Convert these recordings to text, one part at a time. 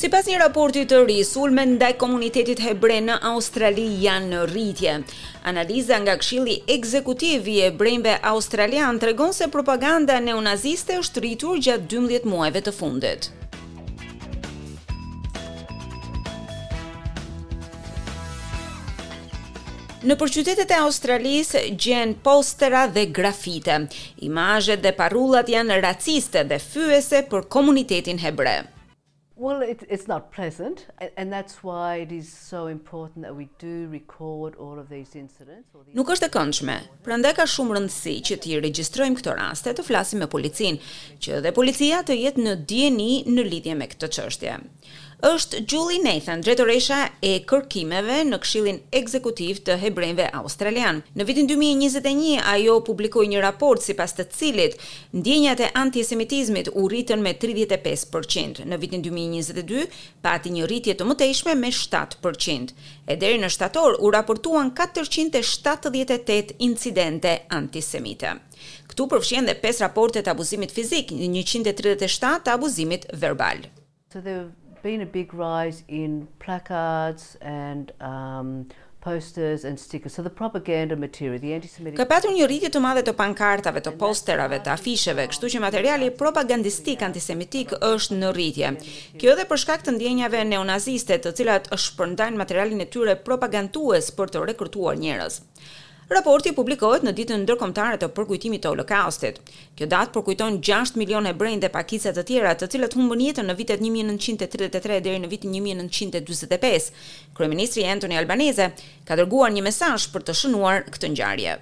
Sipas një raporti të ri, sulmet ndaj komunitetit hebre në Australi janë në rritje. Analiza nga Këshilli Ekzekutiv i Hebrenjve Australianë tregon se propaganda neonaziste është rritur gjatë 12 muajve të fundit. Nëpër qytetet e Australisë gjen postera dhe grafite. Imazhet dhe parrullat janë raciste dhe fyese për komunitetin hebre. Well, it, it's not pleasant, and that's why it is so important that we do record all of these incidents. Nuk është e këndshme, prandaj ka shumë rëndësi që t'i regjistrojmë këto raste, të flasim me policinë, që dhe policia të jetë në dijeni në lidhje me këtë çështje. Është Julie Nathan, drejtoresha e kërkimeve në Këshillin Ekzekutiv të Hebrenjve Australianë. Në vitin dy mijë e njëzet e një, ajo publikoi një raport sipas të cilit ndjenjat e antisemitizmit u rritën me tridhjetë e pesë për qind. Në vitin dy mijë e njëzet e dy, pati një rritje të mëtejshme me shtatë për qind. e deri në shtator u raportuan katërqind e shtatëdhjetë e tetë incidente antisemite. Këtu përfshihen dhe pesë raporte të abuzimit fizik, njëqind e tridhjetë e shtatë të abuzimit verbal. So there have been a big rise in placards and um, posters and stickers. So the propaganda material, the anti-Semitic Ka patur një rritje të madhe të pankartave, të posterave, të afisheve, kështu që materiali propagandistik antisemitik është në rritje. Kjo edhe për shkak të ndjenjave neonaziste, të cilat shpërndajnë materialin e tyre propagandues për të rekrutuar njerëz. Raporti publikohet në Ditën Ndërkombëtare të Përkujtimit të Holokaustit. Kjo datë përkujton gjashtë milionë hebrenj dhe pakica të tjera, të cilët humbën jetën në vitet një mijë e nëntëqind e tridhjetë e tre deri në vitin një mijë e nëntëqind e dyzet e pesë. Kryeministri Anthony Albanese ka dërguar një mesazh për të shënuar këtë ngjarje.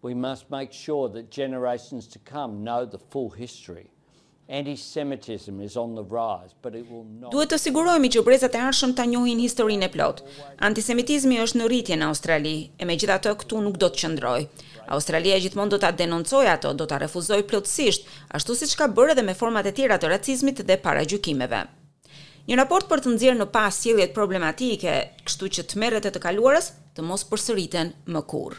We must make sure that generations to come know the full history. Antisemitism is on the rise, but it will not. Duhet të sigurohemi që brezat e ardhshëm ta njohin historinë e plotë. Antisemitizmi është në rritje në Australi, e megjithatë këtu nuk do të qëndrojë. Australia gjithmonë do ta denoncojë atë, do ta refuzojë plotësisht, ashtu siç ka bërë edhe me format e tjera të racizmit dhe paragjykimeve. Një raport për të nxjerrë në pah sjelljet problematike, kështu që tmerret e të kaluarës të mos përsëriten më kurrë.